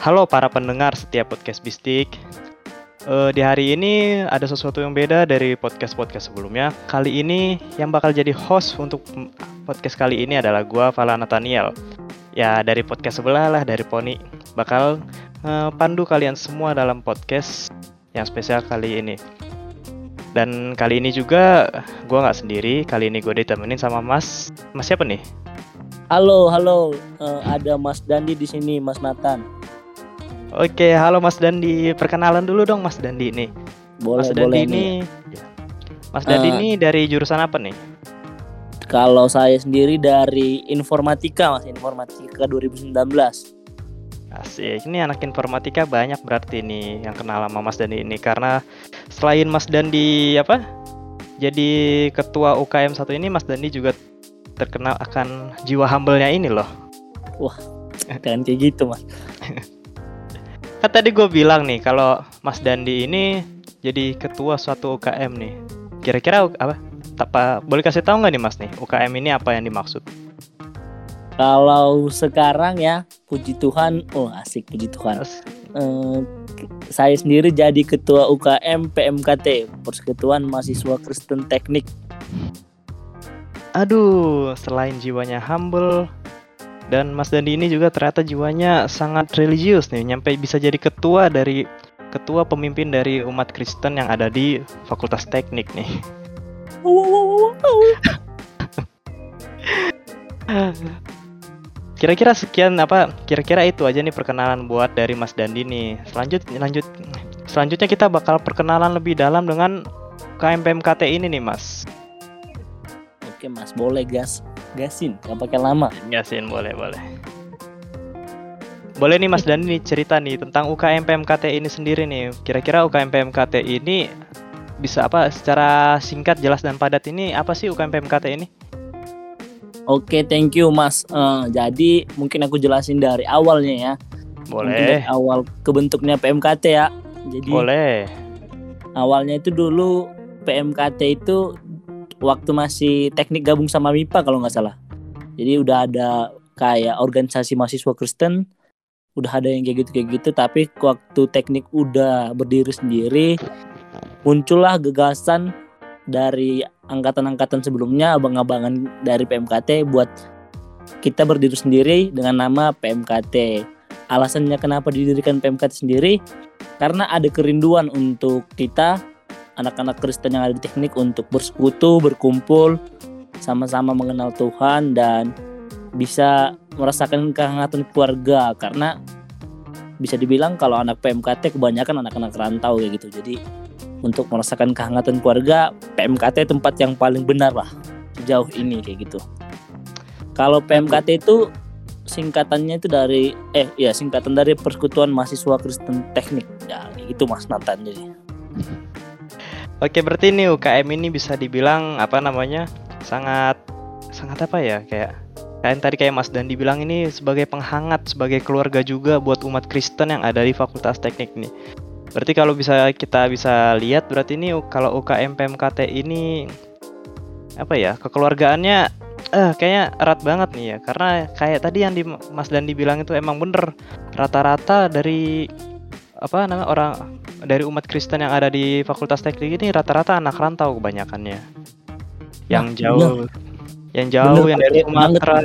Halo para pendengar setiap podcast Bistik. Uh, di hari ini ada sesuatu yang beda dari podcast-podcast sebelumnya. Kali ini yang bakal jadi host untuk podcast kali ini adalah gua Vala Nathaniel. Ya dari podcast sebelah lah dari Poni bakal uh, pandu kalian semua dalam podcast yang spesial kali ini. Dan kali ini juga gua nggak sendiri. Kali ini gue ditemenin sama Mas. Mas siapa nih? Halo, halo. Uh, ada Mas Dandi di sini, Mas Nathan. Oke, halo Mas Dandi. Perkenalan dulu dong Mas Dandi ini. Boleh, Mas boleh Dandi ini. Ya. Mas Dandi uh, ini dari jurusan apa nih? Kalau saya sendiri dari informatika, Mas, informatika 2019. Asik, ini anak informatika banyak berarti nih yang kenal sama Mas Dandi ini karena selain Mas Dandi apa? Jadi ketua UKM satu ini Mas Dandi juga terkenal akan jiwa humble-nya ini loh. Wah, kan kayak gitu, Mas. Kan tadi gue bilang nih kalau Mas Dandi ini jadi ketua suatu UKM nih. Kira-kira apa? Apa boleh kasih tahu nggak nih Mas nih UKM ini apa yang dimaksud? Kalau sekarang ya, puji Tuhan, oh asik puji Tuhan. Uh, saya sendiri jadi ketua UKM PMKT, Persekutuan Mahasiswa Kristen Teknik. Aduh, selain jiwanya humble, dan Mas Dandi ini juga ternyata jiwanya sangat religius nih, nyampe bisa jadi ketua dari ketua pemimpin dari umat Kristen yang ada di Fakultas Teknik nih. Kira-kira sekian apa? Kira-kira itu aja nih perkenalan buat dari Mas Dandi nih. Selanjut lanjut selanjutnya kita bakal perkenalan lebih dalam dengan KMPMKT ini nih, Mas. Oke, Mas, boleh gas. Gasin, gak pakai lama. Gasin boleh boleh. Boleh nih Mas Dani nih cerita nih tentang UKM PMKT ini sendiri nih. Kira-kira UKM PMKT ini bisa apa secara singkat, jelas dan padat ini apa sih UKM PMKT ini? Oke, thank you Mas. Uh, jadi mungkin aku jelasin dari awalnya ya. Boleh. dari awal kebentuknya PMKT ya. Jadi Boleh. Awalnya itu dulu PMKT itu waktu masih teknik gabung sama MIPA kalau nggak salah. Jadi udah ada kayak organisasi mahasiswa Kristen, udah ada yang kayak gitu kayak gitu. Tapi waktu teknik udah berdiri sendiri, muncullah gagasan dari angkatan-angkatan sebelumnya, abang-abangan dari PMKT buat kita berdiri sendiri dengan nama PMKT. Alasannya kenapa didirikan PMKT sendiri? Karena ada kerinduan untuk kita anak-anak Kristen yang ada di teknik untuk bersekutu, berkumpul, sama-sama mengenal Tuhan dan bisa merasakan kehangatan keluarga karena bisa dibilang kalau anak PMKT kebanyakan anak-anak rantau ya gitu. Jadi untuk merasakan kehangatan keluarga, PMKT tempat yang paling benar lah sejauh ini kayak gitu. Kalau PMKT itu singkatannya itu dari eh ya singkatan dari Persekutuan Mahasiswa Kristen Teknik. Ya gitu Mas Nathan jadi. Oke, berarti ini UKM ini bisa dibilang apa namanya? sangat sangat apa ya? Kayak kayak tadi kayak Mas Dandi bilang ini sebagai penghangat, sebagai keluarga juga buat umat Kristen yang ada di Fakultas Teknik ini. Berarti kalau bisa kita bisa lihat berarti ini kalau UKM PMKT ini apa ya? Kekeluargaannya eh kayaknya erat banget nih ya karena kayak tadi yang di Mas Dandi bilang itu emang bener rata-rata dari apa namanya orang dari umat Kristen yang ada di Fakultas Teknik ini rata-rata anak rantau kebanyakannya. Yang nah, jauh bener. yang jauh bener, yang dari Sumatera.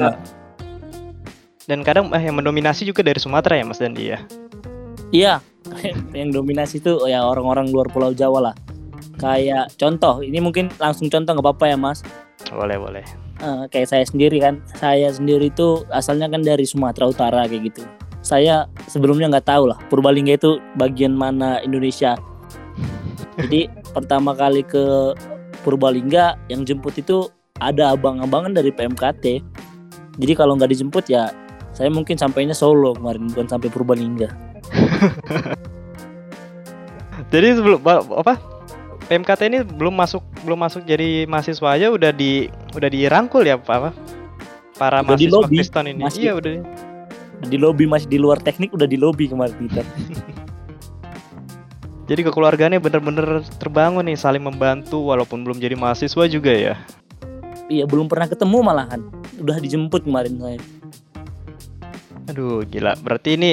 Dan kadang eh, yang mendominasi juga dari Sumatera ya Mas Dandi ya. Iya, yang dominasi itu ya orang-orang luar Pulau Jawa lah. Kayak contoh, ini mungkin langsung contoh nggak apa-apa ya Mas? Boleh boleh. Uh, kayak saya sendiri kan, saya sendiri itu asalnya kan dari Sumatera Utara kayak gitu saya sebelumnya nggak tahu lah Purbalingga itu bagian mana Indonesia. Jadi pertama kali ke Purbalingga yang jemput itu ada abang-abangan dari PMKT. Jadi kalau nggak dijemput ya saya mungkin sampainya Solo kemarin bukan sampai Purbalingga. Jadi sebelum apa PMKT ini belum masuk belum masuk jadi mahasiswa aja udah di udah dirangkul ya apa para udah mahasiswa Kristen ini. Masih, iya udah di lobby masih di luar teknik udah di lobby kemarin kita jadi kekeluargaannya bener-bener terbangun nih saling membantu walaupun belum jadi mahasiswa juga ya iya belum pernah ketemu malahan udah dijemput kemarin saya aduh gila berarti ini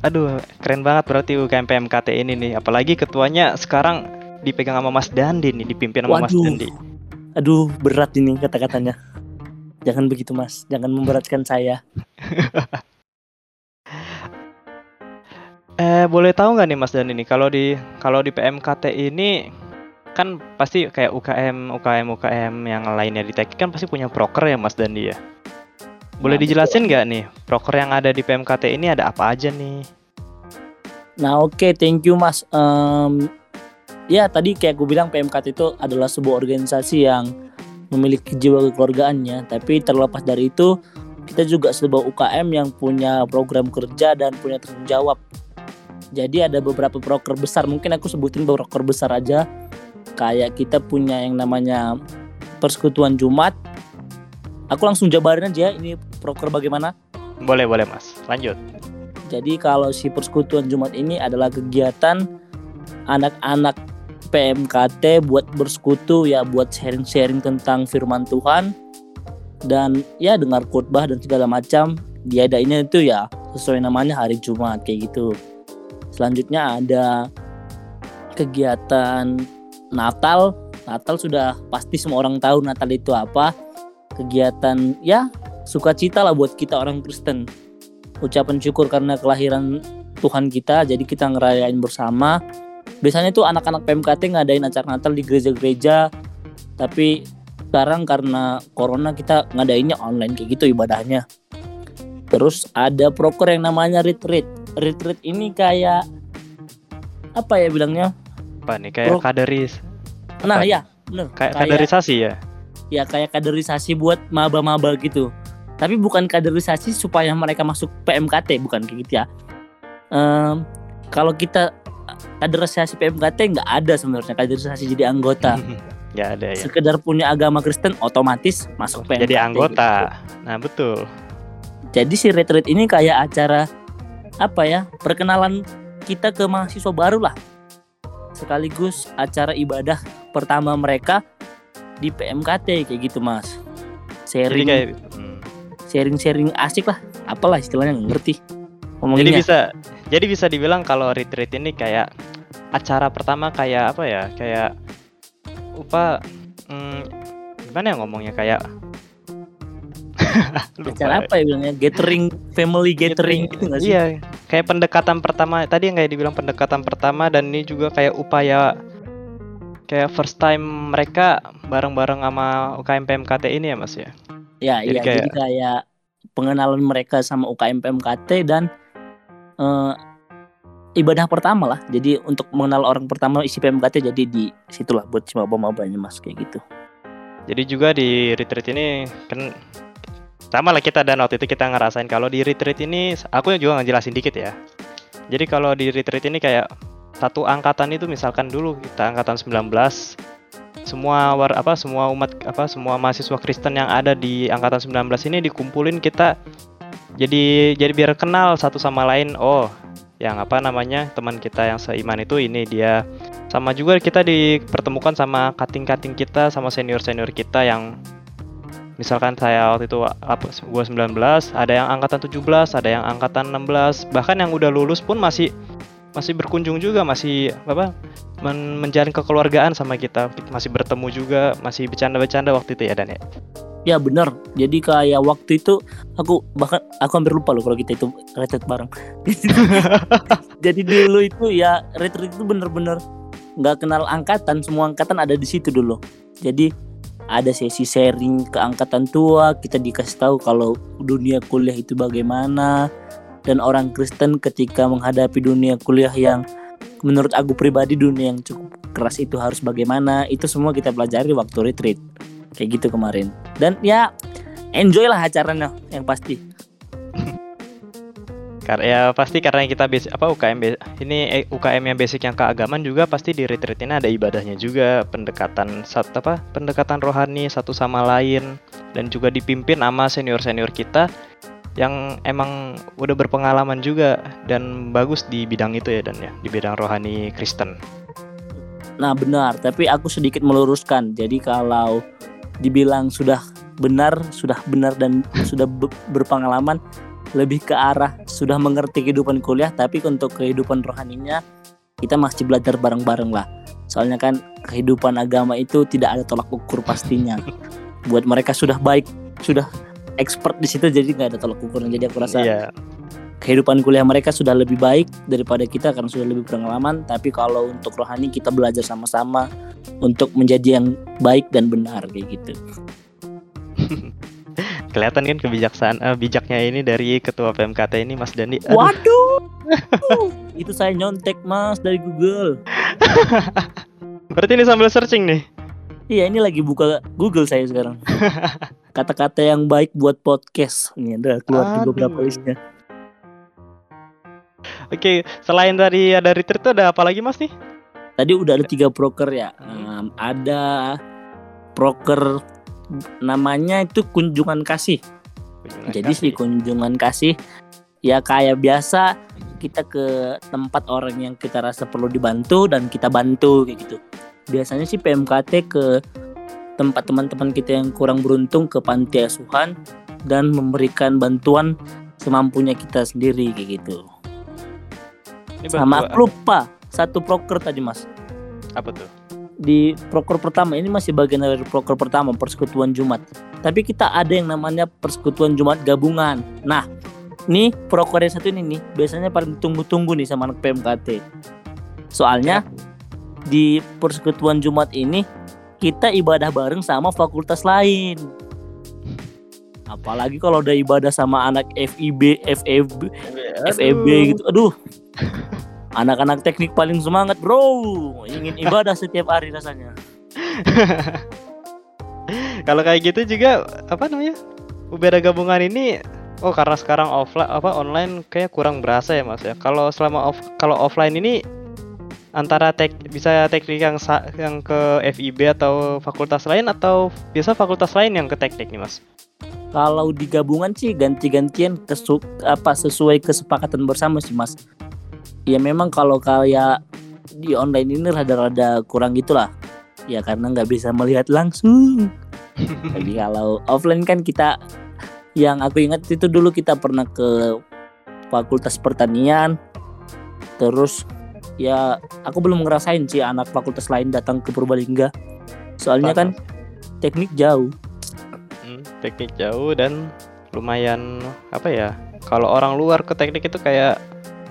Aduh, keren banget berarti UKM PMKT ini nih. Apalagi ketuanya sekarang dipegang sama Mas Dandi nih, dipimpin sama Mas Waduh. Dandi. Aduh, berat ini kata-katanya. Jangan begitu, Mas. Jangan memberatkan saya. Eh, boleh tahu nggak nih Mas Dandi nih, kalau di kalau di PMKT ini kan pasti kayak UKM, UKM, UKM yang lainnya di Teknik kan pasti punya proker ya Mas Dandi ya. Boleh Nah, dijelasin nggak nih, proker yang ada di PMKT ini ada apa aja nih? Nah, oke, thank you, Mas. Em, ya, tadi kayak gue bilang PMKT itu adalah sebuah organisasi yang memiliki jiwa kekeluargaannya, tapi terlepas dari itu, kita juga sebuah UKM yang punya program kerja dan punya tanggung jawab. Jadi ada beberapa proker besar, mungkin aku sebutin proker besar aja. Kayak kita punya yang namanya Persekutuan Jumat. Aku langsung jabarin aja ini proker bagaimana. Boleh, boleh Mas. Lanjut. Jadi kalau si Persekutuan Jumat ini adalah kegiatan anak-anak PMKT buat bersekutu ya buat sharing-sharing tentang firman Tuhan dan ya dengar khotbah dan segala macam diadainnya itu ya sesuai namanya hari Jumat kayak gitu. Selanjutnya ada kegiatan Natal. Natal sudah pasti semua orang tahu Natal itu apa. Kegiatan ya sukacita lah buat kita orang Kristen. Ucapan syukur karena kelahiran Tuhan kita jadi kita ngerayain bersama. Biasanya tuh anak-anak PMKT ngadain acara Natal di gereja-gereja. Tapi sekarang karena corona kita ngadainnya online kayak gitu ibadahnya. Terus ada proker yang namanya retreat retreat ini kayak apa ya bilangnya Apa nih kayak Pro- kaderis, nah ya bener kayak kaderisasi ya? ya kayak kaderisasi buat maba-maba gitu. Tapi bukan kaderisasi supaya mereka masuk PMKT, bukan kayak gitu ya. Em, kalau kita kaderisasi PMKT nggak ada sebenarnya kaderisasi jadi anggota. ya ada ya. Sekedar punya agama Kristen otomatis masuk PMKT. Jadi anggota. gitu. Nah, betul. Jadi si retreat ini kayak acara apa ya? Perkenalan kita ke mahasiswa baru lah. Sekaligus acara ibadah pertama mereka di PMKT kayak gitu, Mas. Jadi Sharing kayak hmm. sharing-sharing asik lah apalah istilahnya ngerti Jadi ngomonginnya bisa jadi bisa dibilang kalau retreat ini kayak acara pertama kayak apa ya? Kayak apa hmm, gimana ya ngomongnya kayak. acara apa ya bilangnya? Gathering family gathering gitu nggak sih? Iya, kayak pendekatan pertama tadi yang kayak dibilang pendekatan pertama dan ini juga kayak upaya kayak first time mereka bareng-bareng sama UKM PMKT ini ya Mas ya. ya jadi iya kayak- jadi kayak pengenalan mereka sama UKM PMKT dan eh, ibadah pertama lah. Jadi untuk mengenal orang pertama isi PMKT jadi di situlah buat si maba-mabanya mas kayak gitu. Jadi juga di retreat ini kan sama lah kita dan waktu itu kita ngerasain kalau di retreat ini aku juga ngejelasin dikit ya. Jadi kalau di retreat ini kayak satu angkatan itu misalkan dulu kita angkatan 19 semua war apa semua umat apa semua mahasiswa Kristen yang ada di angkatan 19 ini dikumpulin kita jadi jadi biar kenal satu sama lain oh yang apa namanya teman kita yang seiman itu ini dia sama juga kita dipertemukan sama kating-kating kita sama senior-senior kita yang misalkan saya waktu itu gua 19 ada yang angkatan 17 ada yang angkatan 16 bahkan yang udah lulus pun masih masih berkunjung juga masih apa men- menjalin kekeluargaan sama kita. Masih bertemu juga masih bercanda-bercanda waktu itu ya dan ya? Ya bener jadi kayak waktu itu aku bahkan aku hampir lupa loh kalau kita itu retreat bareng. Jadi dulu itu ya retreat itu bener-bener nggak kenal angkatan semua angkatan ada di situ dulu. Jadi ada sesi sharing ke angkatan tua kita dikasih tahu kalau dunia kuliah itu bagaimana. Dan orang Kristen ketika menghadapi dunia kuliah yang menurut aku pribadi dunia yang cukup keras itu harus bagaimana itu semua kita pelajari waktu retreat. Kayak gitu kemarin. Dan ya enjoy lah acaranya yang pasti Karena ya pasti karena kita basic apa UKM ini eh, UKM yang basic yang keagamaan juga pasti di retreat ini ada ibadahnya juga pendekatan sat apa pendekatan rohani satu sama lain dan juga dipimpin sama senior senior kita yang emang udah berpengalaman juga dan bagus di bidang itu ya dan ya di bidang rohani Kristen. nah benar tapi aku sedikit meluruskan jadi kalau dibilang sudah benar sudah benar dan sudah be- berpengalaman lebih ke arah sudah mengerti kehidupan kuliah tapi untuk kehidupan rohaninya kita masih belajar bareng-bareng lah. Soalnya kan kehidupan agama itu tidak ada tolak ukur pastinya. Buat mereka sudah baik sudah expert di situ jadi nggak ada tolak ukur. Jadi aku rasa Iya. kehidupan kuliah mereka sudah lebih baik daripada kita karena sudah lebih berpengalaman. Tapi kalau untuk rohani kita belajar sama-sama untuk menjadi yang baik dan benar kayak gitu Kelihatan kan kebijaksanaan eh, bijaknya ini dari ketua PMKT ini Mas Dandi. Aduh, waduh itu saya nyontek mas dari Google Berarti ini sambil searching nih. iya ini lagi buka Google saya sekarang kata-kata yang baik buat podcast ini ada keluar di beberapa Aduh. listnya Oke, selain dari ada retreat tuh ada apa lagi Mas nih? tadi udah ada tiga broker ya Em, ada broker namanya itu kunjungan kasih Kunjungan Jadi kasih. si kunjungan kasih ya kayak biasa kita ke tempat orang yang kita rasa perlu dibantu dan kita bantu kayak gitu. Biasanya sih PMKT ke tempat teman-teman kita yang kurang beruntung ke panti asuhan dan memberikan bantuan semampunya kita sendiri kayak gitu. Ini Sama aku lupa satu proker tadi mas apa tuh? Di proker pertama ini masih bagian dari proker pertama persekutuan Jumat. Tapi kita ada yang namanya persekutuan Jumat gabungan. Nah, nih proker yang satu ini nih biasanya paling tunggu-tunggu nih sama anak PMKT. Soalnya di persekutuan Jumat ini kita ibadah bareng sama fakultas lain. Apalagi kalau udah ibadah sama anak FIB, FEB, FEB gitu. Aduh. Anak-anak teknik paling semangat, Bro. Ingin ibadah setiap hari rasanya. Kalau kayak gitu juga apa namanya? Ubeda gabungan ini oh karena sekarang offline apa online kayak kurang berasa ya Mas ya. Kalau selama off kalau offline ini antara tek bisa teknik yang sa- yang ke FIB atau fakultas lain atau biasa fakultas lain yang ke teknik nih Mas. Kalau di gabungan sih ganti-gantian kesu apa sesuai kesepakatan bersama sih Mas. Ya memang kalau kayak di online ini rada-rada kurang gitulah. Ya karena nggak bisa melihat langsung. Jadi kalau offline kan kita yang aku ingat itu dulu kita pernah ke Fakultas Pertanian. Terus ya aku belum ngerasain sih anak fakultas lain datang ke Purbalingga. Soalnya kan teknik jauh. Hmm, teknik jauh dan lumayan apa ya? Kalau orang luar ke teknik itu kayak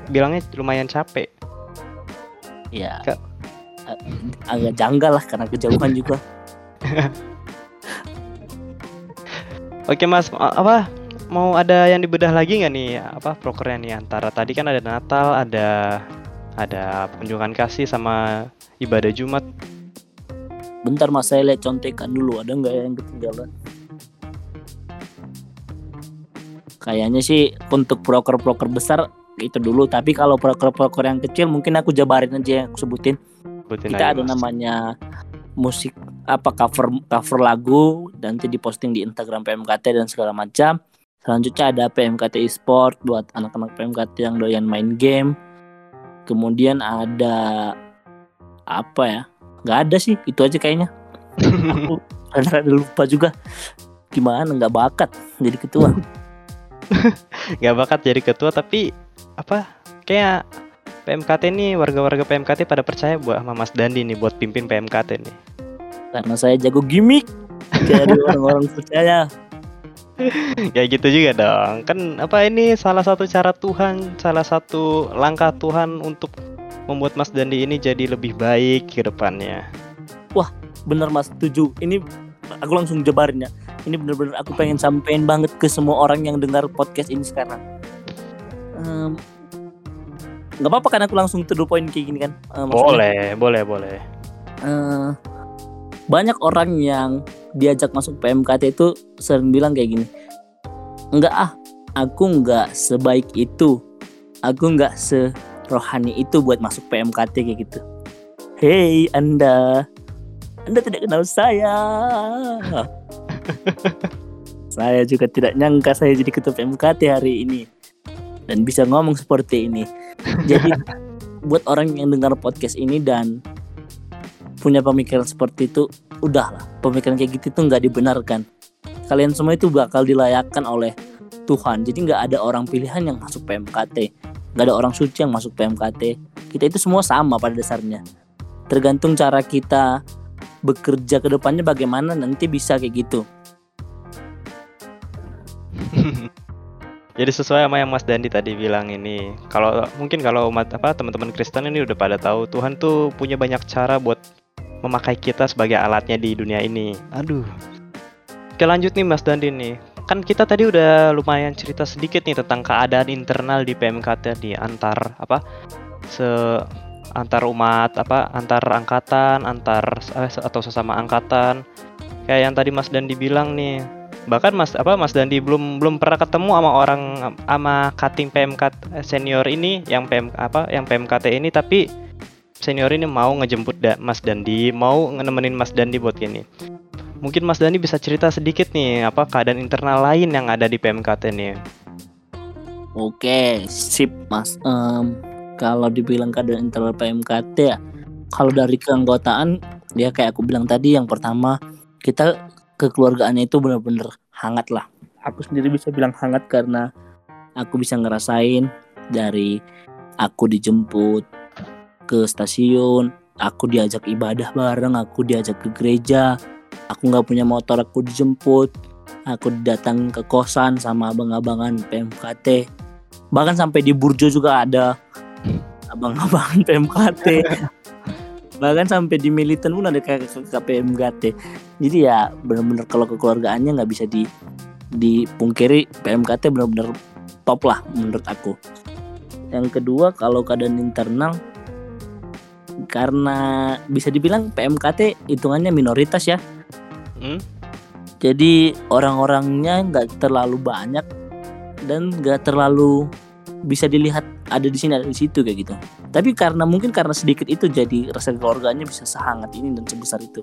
bilangnya lumayan capek. ya Kak. a- agak janggal lah karena kejauhan juga Oke Mas, ma- apa mau ada yang dibedah lagi nggak nih apa prokernya nih antara tadi kan ada Natal, ada ada kunjungan kasih sama ibadah Jumat. bentar mas saya lihat contekan dulu ada nggak ya yang ketinggalan kayaknya sih untuk broker-broker besar itu dulu. Tapi kalau broker-broker yang kecil mungkin aku jabarin aja yang aku sebutin. Sebutin kita ada Mas. namanya musik apa cover cover lagu nanti diposting di Instagram PMKT dan segala macam. Selanjutnya ada PMKT e-sport buat anak-anak PMKT yang doyan main game. Kemudian ada apa ya? Nggak ada sih itu aja kayaknya. Aku rada-rada lupa juga. Gimana nggak bakat jadi ketua. Nggak bakat jadi ketua tapi apa kayak PMKT nih warga-warga PMKT pada percaya buat sama Mas Dandi nih buat pimpin PMKT nih. karena saya jago gimmick jadi orang-orang percaya ya gitu juga dong. Kan apa ini salah satu cara Tuhan, salah satu langkah Tuhan untuk membuat Mas Dandi ini jadi lebih baik ke depannya. bener mas setuju ini aku langsung jabarin ya ini bener-bener aku pengen sampein banget ke semua orang yang dengar podcast ini sekarang Em, nggak apa-apa kan aku langsung to the point kayak gini kan? Maksudnya, Boleh, boleh, boleh. eh, banyak orang yang diajak masuk PMKT itu sering bilang kayak gini enggak ah aku nggak sebaik itu. Aku nggak serohani itu buat masuk PMKT kayak gitu. Hei anda. Anda tidak kenal saya. Saya juga tidak nyangka saya jadi ketua PMKT hari ini dan bisa ngomong seperti ini. Jadi buat orang yang dengar podcast ini dan punya pemikiran seperti itu udahlah pemikiran kayak gitu tuh nggak dibenarkan. Kalian semua itu bakal dilayakkan oleh Tuhan. Jadi nggak ada orang pilihan yang masuk PMKT nggak ada orang suci yang masuk PMKT kita itu semua sama pada dasarnya. Tergantung cara kita bekerja ke depannya bagaimana nanti bisa kayak gitu Jadi sesuai sama yang Mas Dandi tadi bilang ini, kalau mungkin kalau umat apa teman-teman Kristen ini udah pada tahu Tuhan tuh punya banyak cara buat memakai kita sebagai alatnya di dunia ini. Aduh. Oke lanjut nih Mas Dandi nih. Kan kita tadi udah lumayan cerita sedikit nih tentang keadaan internal di PMKT di antar apa se antar umat apa antar angkatan antar eh, atau sesama angkatan kayak yang tadi Mas Dandi bilang nih bahkan Mas apa Mas Dandi belum belum pernah ketemu sama orang sama cutting PMK senior ini yang PM apa yang PMKT ini tapi senior ini mau ngejemput da, Mas Dandi mau nemenin Mas Dandi buat gini mungkin Mas Dandi bisa cerita sedikit nih apa keadaan internal lain yang ada di PMKT nih Oke, sip mas. Em, kalau dibilang keadaan internal PMKT ya, kalau dari keanggotaan ya kayak aku bilang tadi, yang pertama kita kekeluargaannya itu benar-benar hangat lah. Aku sendiri bisa bilang hangat karena aku bisa ngerasain dari aku dijemput ke stasiun, aku diajak ibadah bareng, aku diajak ke gereja, aku nggak punya motor, aku dijemput, aku datang ke kosan sama abang-abangan PMKT bahkan sampai di Burjo juga ada abang-abangan PMKT bahkan sampai di Militan pun ada kayak PMKT jadi ya benar-benar kalau kekeluargaannya nggak bisa di dipungkiri PMKT benar-benar top lah menurut aku. Yang kedua kalau keadaan internal karena bisa dibilang PMKT hitungannya minoritas ya. Hmm? jadi orang-orangnya nggak terlalu banyak dan nggak terlalu bisa dilihat ada di sini ada di situ kayak gitu. Tapi karena mungkin karena sedikit itu jadi rasa keluarganya bisa sehangat ini dan sebesar itu.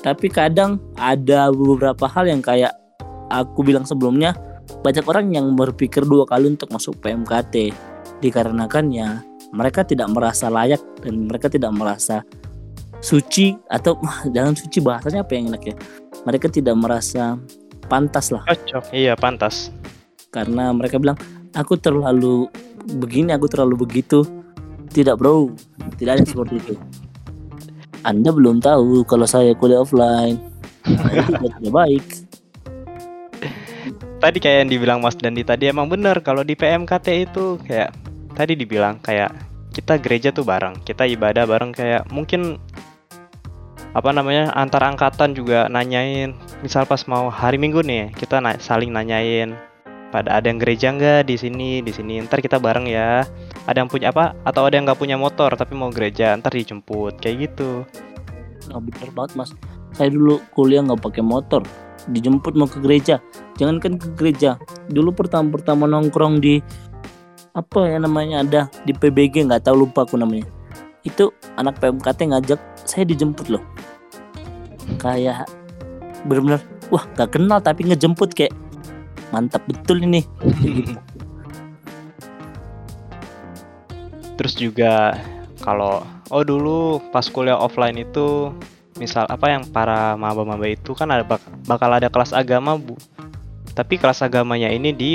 Tapi kadang ada beberapa hal yang kayak aku bilang sebelumnya banyak orang yang berpikir dua kali untuk masuk PMKT dikarenakan ya mereka tidak merasa layak dan mereka tidak merasa suci atau jangan suci bahasanya apa yang enak ya? Mereka tidak merasa pantas lah. Cocok iya pantas. Karena mereka bilang aku terlalu begini aku terlalu begitu. Tidak bro. Tidak ada seperti itu. Anda belum tahu kalau saya kuliah offline. Nah, itu baik. Tadi kayak yang dibilang Mas Dandi tadi emang bener kalau di PMKT itu kayak tadi dibilang kayak kita gereja tuh bareng kita ibadah bareng kayak mungkin apa namanya antar angkatan juga nanyain. Misal pas mau hari minggu nih kita na saling nanyain pada ada yang gereja nggak? Di sini di sini. Ntar kita bareng ya. Ada yang punya apa? Atau ada yang nggak punya motor tapi mau gereja ntar dijemput. Kayak gitu. Nah, bener banget mas. Saya dulu kuliah nggak pakai motor. Dijemput mau ke gereja. Jangankan ke gereja. Dulu pertama pertama nongkrong di apa ya namanya ada di PBG nggak tahu lupa aku namanya. Itu anak PMKT ngajak saya dijemput loh. Kayak bener-bener wah gak kenal tapi ngejemput kayak mantap betul ini gitu. terus juga kalau oh dulu pas kuliah offline itu misal apa yang para maba-maba itu kan ada bak- bakal ada kelas agama bu tapi kelas agamanya ini di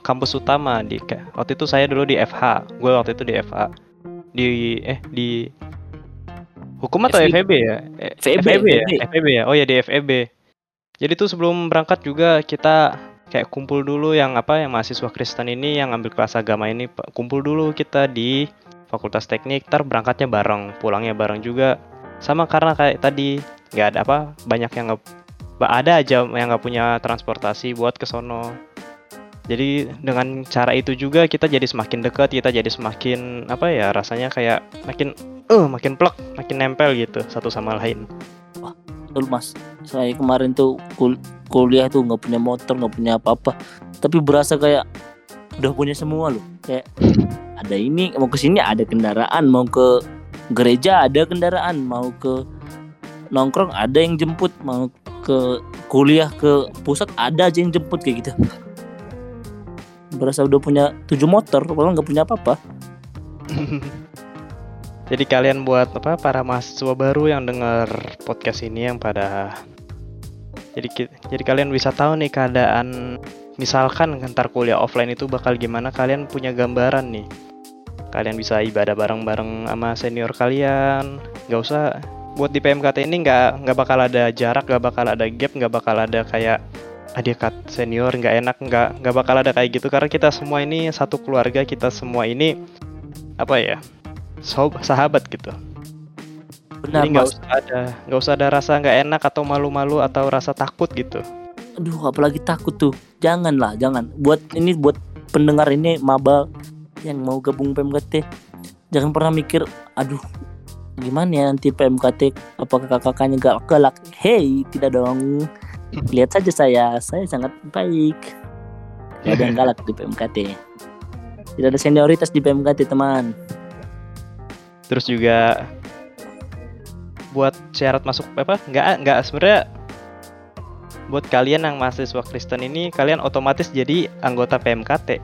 kampus utama di waktu itu saya dulu di FH gue waktu itu di FH di eh di hukum atau. FEB ya FEB, FEB ya. FEB ya oh ya di FEB jadi tuh sebelum berangkat juga kita kayak kumpul dulu yang apa yang mahasiswa Kristen ini yang ambil kelas agama ini kumpul dulu kita di Fakultas Teknik ntar berangkatnya bareng pulangnya bareng juga. Sama karena kayak tadi nggak ada apa banyak yang nggak ada aja yang nggak punya transportasi buat ke sono. Jadi dengan cara itu juga kita jadi semakin dekat kita jadi semakin apa ya rasanya kayak makin eh makin plek makin nempel gitu satu sama lain betul mas. Saya kemarin tuh kul- kuliah tuh nggak punya motor nggak punya apa-apa. Tapi berasa kayak udah punya semua loh. Kayak ada ini mau ke sini ada kendaraan mau ke gereja ada kendaraan mau ke nongkrong ada yang jemput mau ke kuliah ke pusat ada aja yang jemput kayak gitu. Berasa udah punya tujuh motor padahal nggak punya apa-apa Jadi kalian buat apa para mahasiswa baru yang dengar podcast ini yang pada jadi jadi kalian bisa tahu nih keadaan misalkan ntar kuliah offline itu bakal gimana kalian punya gambaran nih. Kalian bisa ibadah bareng-bareng sama senior kalian. Nggak usah buat di PMKT ini nggak nggak bakal ada jarak nggak bakal ada gap nggak bakal ada kayak adik senior nggak enak nggak nggak bakal ada kayak gitu. Karena kita semua ini satu keluarga kita semua ini apa ya sahabat gitu Benar, jadi nggak usah ada nggak usah ada rasa nggak enak atau malu-malu atau rasa takut gitu Aduh, apalagi takut tuh. Janganlah, jangan. Buat ini buat pendengar ini maba yang mau gabung PMKT. Jangan pernah mikir, aduh, gimana ya nanti PMKT apakah kakak-kakaknya galak-galak? Hey, tidak dong. Lihat saja saya, saya sangat baik. Tidak ada yang galak di PMKT. Tidak ada senioritas di PMKT, teman. Terus juga buat syarat masuk apa nggak nggak sebenarnya buat kalian yang mahasiswa Kristen ini kalian otomatis jadi anggota PMKT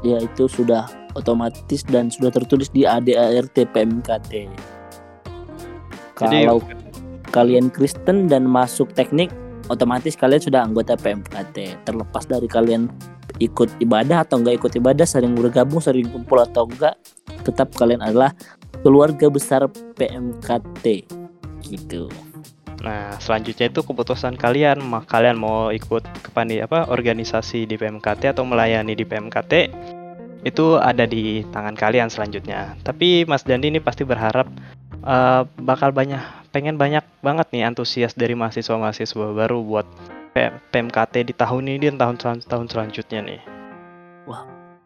Ya itu sudah otomatis dan sudah tertulis di ADART PMKT. jadi Kalau kalian Kristen dan masuk teknik, otomatis kalian sudah anggota PMKT. Terlepas dari kalian ikut ibadah atau enggak ikut ibadah, sering bergabung, sering kumpul atau enggak, tetap kalian adalah keluarga besar PMKT. Gitu. nah selanjutnya itu keputusan kalian mah kalian mau ikut kepani apa organisasi di PMKT atau melayani di PMKT itu ada di tangan kalian selanjutnya tapi Mas Dandi ini pasti berharap eh, bakal banyak pengen banyak banget nih antusias dari mahasiswa-mahasiswa baru buat PMKT di tahun ini dan tahun selan- tahun selanjutnya nih.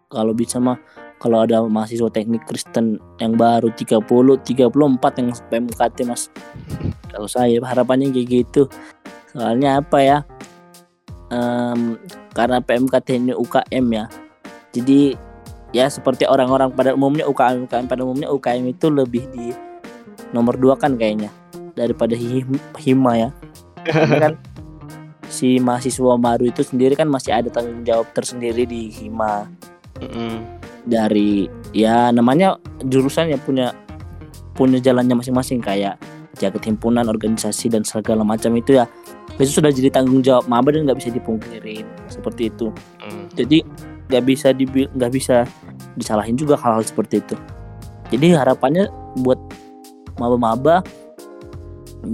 Kalau bisa mah kalau ada mahasiswa teknik Kristen yang baru 30, 34 yang PMKT Mas. Kalau saya harapannya kayak gitu. Soalnya apa ya? Em, karena PMKT ini UKM ya. Jadi ya seperti orang-orang pada umumnya UKM UKM pada umumnya UKM itu lebih di nomor dua kan kayaknya daripada him- hima ya. Karena kan si mahasiswa baru itu sendiri kan masih ada tanggung jawab tersendiri di hima Mm-mm. Dari ya namanya jurusan yang punya punya jalannya masing-masing kayak jaket himpunan organisasi dan segala macam itu ya itu sudah jadi tanggung jawab maba dan nggak bisa dipungkirin seperti itu Mm. jadi nggak bisa nggak bisa disalahin juga hal-hal seperti itu jadi harapannya buat maba-maba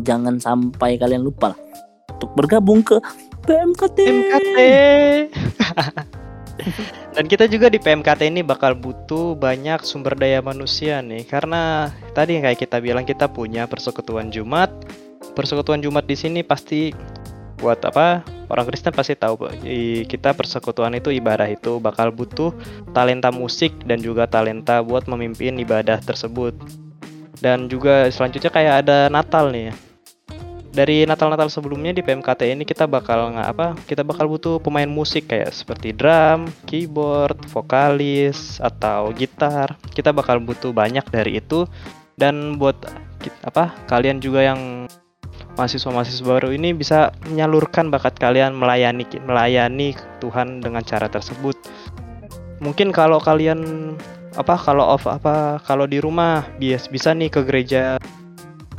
jangan sampai kalian lupa lah untuk bergabung ke PMKT PMKT. Dan kita juga di PMKT ini bakal butuh banyak sumber daya manusia nih karena tadi kayak kita bilang kita punya persekutuan Jumat. Persekutuan Jumat di sini pasti buat apa? Orang Kristen pasti tahu kita persekutuan itu ibadah itu bakal butuh talenta musik dan juga talenta buat memimpin ibadah tersebut. Dan juga selanjutnya kayak ada Natal nih dari Natal-Natal sebelumnya di PMKT ini kita bakal nggak apa kita bakal butuh pemain musik kayak seperti drum, keyboard, vokalis atau gitar. Kita bakal butuh banyak dari itu dan buat apa kalian juga yang mahasiswa-mahasiswa baru ini bisa menyalurkan bakat kalian melayani melayani Tuhan dengan cara tersebut. Mungkin kalau kalian apa kalau off apa kalau di rumah bias bisa nih ke gereja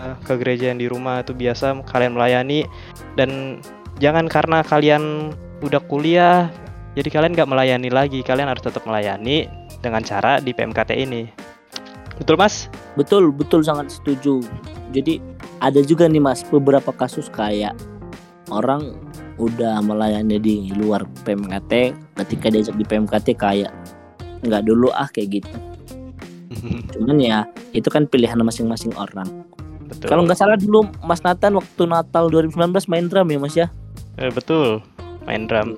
eh, ke gereja yang di rumah itu biasa kalian melayani dan jangan karena kalian udah kuliah jadi kalian nggak melayani lagi kalian harus tetap melayani dengan cara di PMKT ini betul mas Betul, betul sangat setuju. Jadi ada juga nih mas beberapa kasus kayak orang udah melayani di luar PMKT ketika diajak di PMKT kayak nggak dulu ah kayak gitu. Cuman ya itu kan pilihan masing-masing orang. Betul Kalau nggak salah dulu Mas Nathan waktu Natal 2019 main drum ya Mas ya. Eh, betul main drum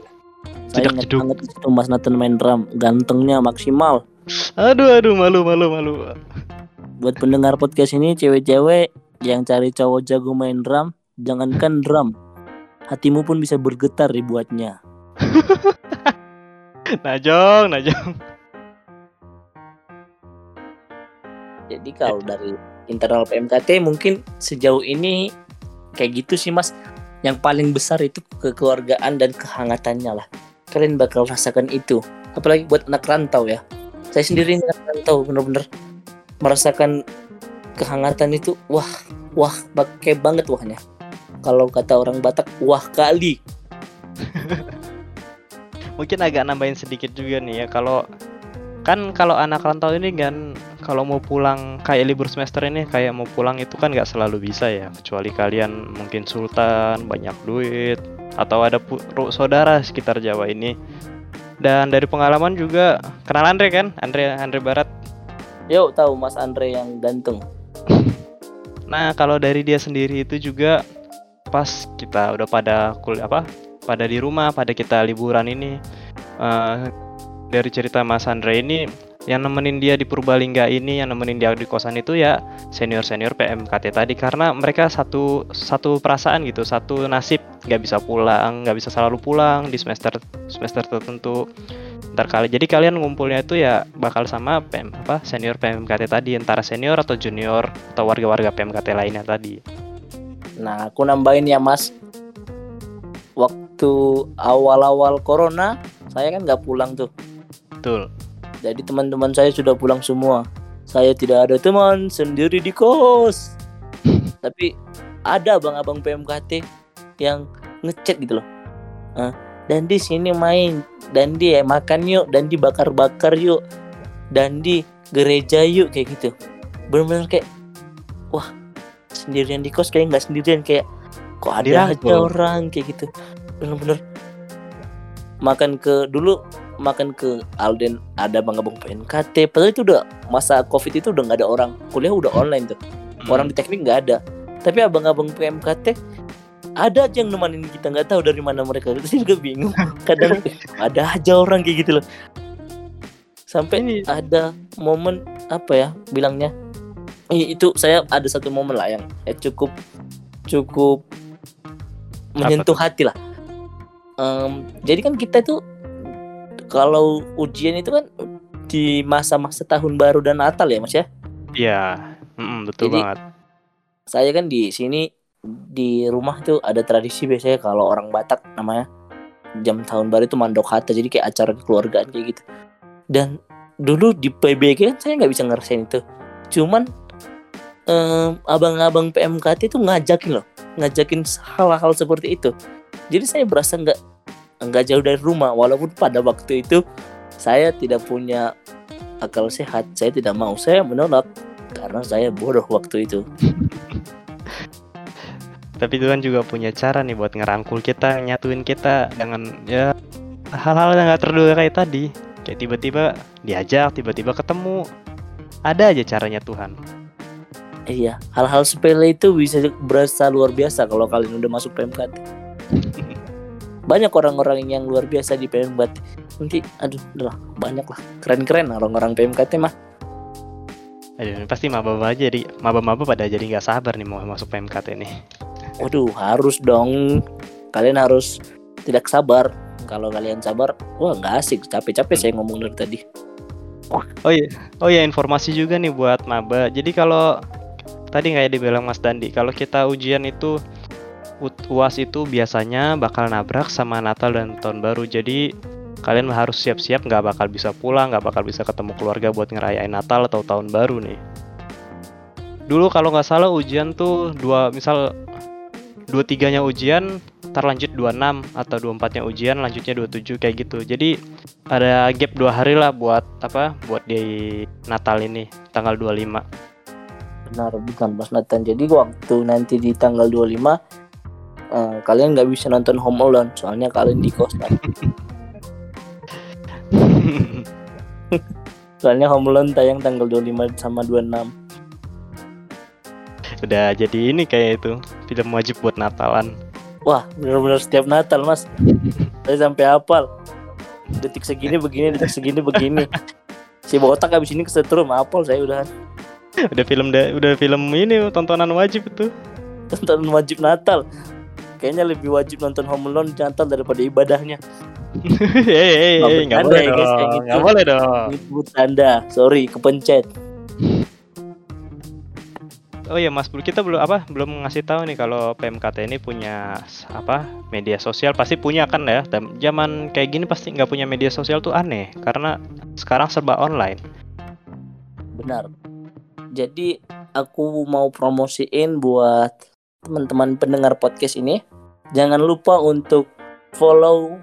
Saya Jedak ingat jeduk. banget itu Mas Nathan main drum, gantengnya maksimal. aduh aduh malu malu malu Buat pendengar podcast ini cewek-cewek yang cari cowok jago main drum, jangankan drum, hatimu pun bisa bergetar dibuatnya. najong najong Jadi kalau dari internal PMKT mungkin sejauh ini kayak gitu sih Mas. Yang paling besar itu kekeluargaan dan kehangatannya lah. Kalian bakal rasakan itu. Apalagi buat anak rantau ya. Saya sendiri anak rantau bener-bener merasakan kehangatan itu wah wah pakai banget wahnya. Kalau kata orang Batak wah kali. mungkin agak nambahin sedikit juga nih ya kalau kan kalau anak rantau ini kan kalau mau pulang kayak libur semester ini kayak mau pulang itu kan nggak selalu bisa ya. Kecuali kalian mungkin sultan banyak duit atau ada saudara sekitar Jawa ini. Dan dari pengalaman juga kenal Andre kan? Andre Andre Barat? Yuk tahu Mas Andre yang ganteng. Nah kalau dari dia sendiri itu juga pas kita udah pada kuliah apa pada di rumah pada kita liburan ini uh, dari cerita Mas Andre ini yang nemenin dia di Purbalingga ini yang nemenin dia di kosan itu ya senior senior PMKT tadi. Karena mereka satu satu perasaan gitu satu nasib. Nggak bisa pulang nggak bisa selalu pulang di semester semester tertentu. Ntar kali jadi kalian ngumpulnya itu ya bakal sama PM apa senior PMKT tadi. Antara senior atau junior atau warga-warga PMKT lainnya tadi. Nah aku nambahin ya mas. Waktu awal-awal corona saya kan nggak pulang tuh. Betul. Jadi teman-teman saya sudah pulang semua. Saya tidak ada teman sendiri di kos. Tapi ada abang-abang PMKT yang ngechat gitu loh. Dan di sini main, dan di eh, makan yuk, dan di bakar-bakar yuk, dan di gereja yuk kayak gitu. Benar-benar kayak wah sendirian di kos kayak nggak sendirian kayak kok ada aja orang kayak gitu. Benar-benar makan ke dulu makan ke Alden ada bang abang PNKT padahal itu udah masa covid itu udah nggak ada orang. Kuliah udah online tuh. Hmm. orang di teknik nggak ada. Tapi abang-abang PMKT ada aja yang nemenin kita. Nggak tahu dari mana mereka. Itu juga bingung. Kadang ada aja orang kayak gitu loh. Sampai ini ada momen apa ya bilangnya. Itu saya ada satu momen lah yang eh, cukup cukup menyentuh hati lah. Um, jadi kan kita tuh kalau ujian itu kan di masa-masa tahun baru dan Natal ya mas ya? Iya. Mm, betul Jadi, banget. saya kan di sini di rumah tuh ada tradisi biasanya kalau orang Batak namanya jam tahun baru itu mandok hata jadi kayak acara keluargaan kayak gitu. Dan dulu di PBG kan saya nggak bisa ngerasain itu. Cuman um, abang-abang PMKT itu ngajakin loh ngajakin hal-hal seperti itu. Jadi saya berasa nggak nggak jauh dari rumah. Walaupun pada waktu itu saya tidak punya akal sehat saya tidak mau saya menolak karena saya bodoh waktu itu. Tapi Tuhan juga punya cara nih buat ngerangkul kita nyatuin kita dengan ya hal-hal yang nggak terduga kayak tadi. Kayak tiba-tiba diajak tiba-tiba ketemu. Ada aja caranya Tuhan. Iya hal-hal sepele itu bisa berasa luar biasa kalau kalian udah masuk PMKT banyak orang-orang yang luar biasa di PMKT nanti aduh udah banyak lah. Keren-keren orang-orang PMKT mah. Aduh pasti maba-maba jadi maba-maba pada jadi nggak sabar nih mau masuk PMKT nih. Waduh harus dong. Kalian harus tidak sabar. Kalau kalian sabar wah nggak asik. Capek-capek saya ngomong dari tadi. Oh iya oh iya informasi juga nih buat maba. Jadi kalau tadi kayak dibilang Mas Dandi kalau kita ujian itu UAS itu biasanya bakal nabrak sama Natal dan Tahun Baru. Jadi kalian harus siap-siap nggak bakal bisa pulang, nggak bakal bisa ketemu keluarga buat ngerayain Natal atau Tahun Baru nih. Dulu kalau nggak salah ujian tuh dua misal dua tiganya ujian terlanjut 26 atau 24 nya ujian lanjutnya 27 kayak gitu jadi ada gap dua hari lah buat apa buat di Natal ini tanggal 25 benar bukan pas Natal jadi waktu nanti di tanggal 25 uh, kalian nggak bisa nonton Home Alone soalnya kalian di kosan soalnya Home Alone tayang tanggal 25 sama 26 udah jadi ini kayak itu film wajib buat Natalan. Wah benar-benar setiap Natal mas. Saya sampai hafal. Detik segini begini detik segini begini. Si botak habis ini kesetrum hafal saya udah. Udah film udah film ini tontonan wajib itu. Tontonan wajib Natal kayaknya lebih wajib nonton Home Alone Natal daripada ibadahnya. Hei, nggak boleh dong, gitu. nggak boleh dong. Nyebut anda, sorry, kepencet. Oh iya Mas, kita belum apa belum ngasih tahu nih kalau PMKT ini punya apa media sosial pasti punya kan ya. Dan zaman kayak gini pasti nggak punya media sosial tuh aneh karena sekarang serba online. Benar. Jadi aku mau promosiin buat teman-teman pendengar podcast ini jangan lupa untuk follow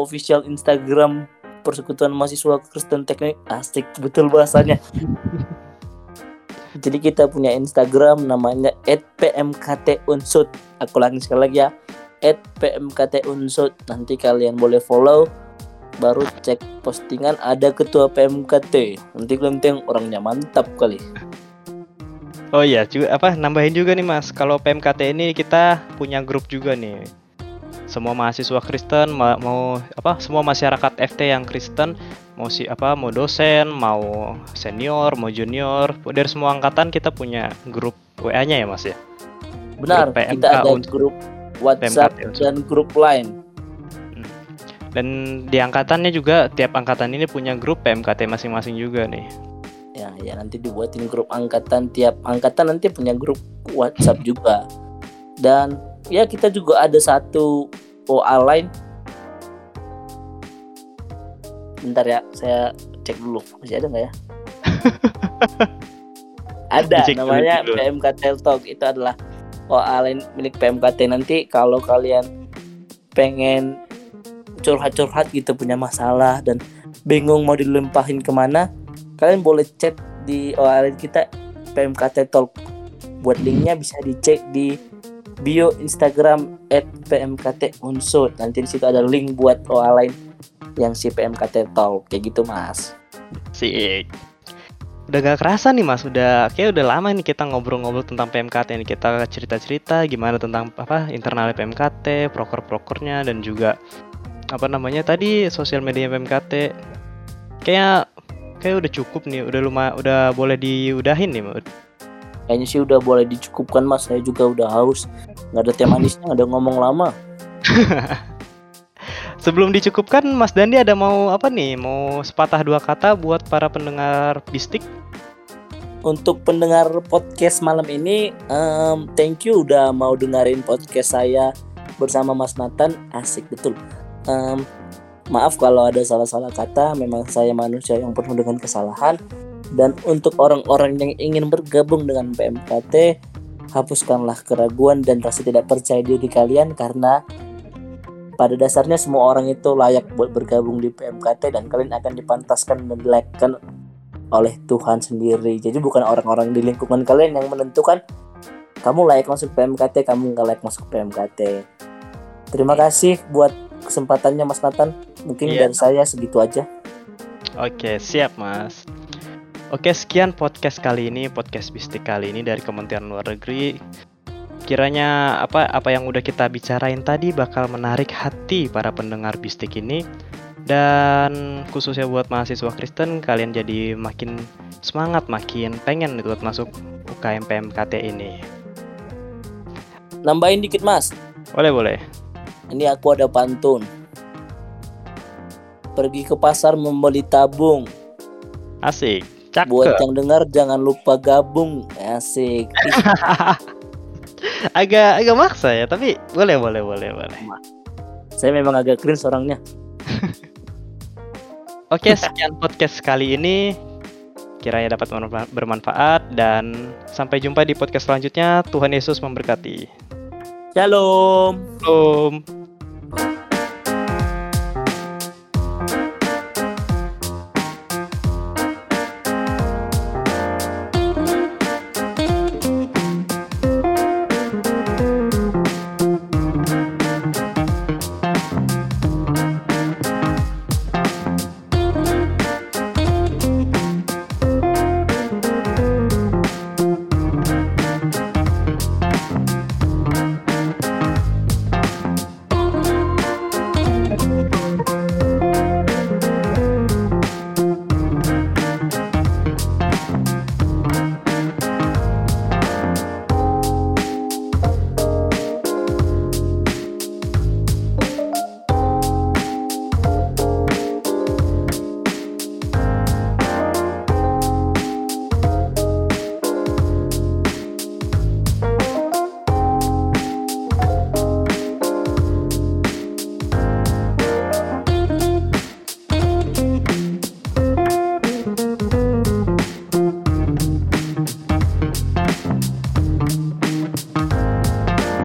official Instagram Persekutuan Mahasiswa Kristen Teknik asik betul bahasanya. Jadi kita punya Instagram namanya @pmktunsud. Aku lagi sekali lagi ya @pmktunsud. Nanti kalian boleh follow baru cek postingan ada ketua PMKT. Nanti kalian orangnya mantap kali. Oh iya, juga apa nambahin juga nih Mas. Kalau PMKT ini kita punya grup juga nih. Semua mahasiswa Kristen ma- mau apa? Semua masyarakat FT yang Kristen mau si apa? Mau dosen, mau senior, mau junior, dari semua angkatan kita punya grup WA-nya ya Mas ya. Benar, Grup PMK kita ada untuk grup WhatsApp PMKT. dan grup lain. Dan di angkatannya juga tiap angkatan ini punya grup PMKT masing-masing juga nih. Ya, ya nanti dibuatin grup angkatan tiap angkatan nanti punya grup WhatsApp juga. Dan ya kita juga ada satu OA lain. Bentar ya, saya cek dulu masih ada nggak ya? ada, Dicek dulu namanya dulu. PMKT Talk itu adalah OA lain milik PMKT nanti kalau kalian pengen curhat-curhat gitu punya masalah dan bingung mau dilempahin ke mana kalian boleh chat di lain kita PMKT Talk. Buat linknya bisa dicek di bio Instagram @pmkt unsur. Nanti di situ ada link buat OA yang si PMKT Talk. Kayak gitu mas. Sik. Udah gak kerasa nih mas, udah kayak udah lama nih kita ngobrol-ngobrol tentang PMKT nih kita cerita-cerita gimana tentang apa internalnya PMKT, proker-prokernya dan juga apa namanya tadi sosial media PMKT. Kayak kayak udah cukup nih, udah lumayan, udah boleh diudahin nih. Mas. kayaknya sih udah boleh dicukupkan mas saya juga udah haus nggak ada teh manisnya ada ngomong lama Sebelum dicukupkan, Mas Dandi ada mau apa nih? Mau sepatah dua kata buat para pendengar bistik? untuk pendengar podcast malam ini em, thank you udah mau dengerin podcast saya bersama Mas Nathan asik betul Em, maaf kalau ada salah-salah kata memang saya manusia yang penuh dengan kesalahan dan untuk orang-orang yang ingin bergabung dengan PMKT hapuskanlah keraguan dan rasa tidak percaya diri kalian karena pada dasarnya semua orang itu layak buat bergabung di PMKT dan kalian akan dipantaskan dan dilakukan oleh Tuhan sendiri. Jadi bukan orang-orang di lingkungan kalian yang menentukan kamu layak masuk PMKT, kamu nggak layak masuk PMKT. Terima kasih buat kesempatannya Mas Nathan. Mungkin Iya. dari saya segitu aja. Oke, siap Mas. Oke, sekian podcast kali ini, podcast bistik kali ini dari Kementerian Luar Negeri. Kiranya apa apa yang udah kita bicarain tadi bakal menarik hati para pendengar bistik ini dan khususnya buat mahasiswa Kristen kalian jadi makin semangat, makin pengen buat masuk UKM PMKT ini. Nambahin dikit Mas. Boleh, boleh. Ini aku ada pantun. Pergi ke pasar membeli tabung. Asik. Cakep. Buat yang dengar jangan lupa gabung. Asik. Agak agak maksa ya, tapi boleh, boleh, boleh, boleh. saya memang agak cringe orangnya. Oke, sekian podcast kali ini. Kiranya dapat bermanfa- bermanfaat dan sampai jumpa di podcast selanjutnya. Tuhan Yesus memberkati. Shalom. Shalom.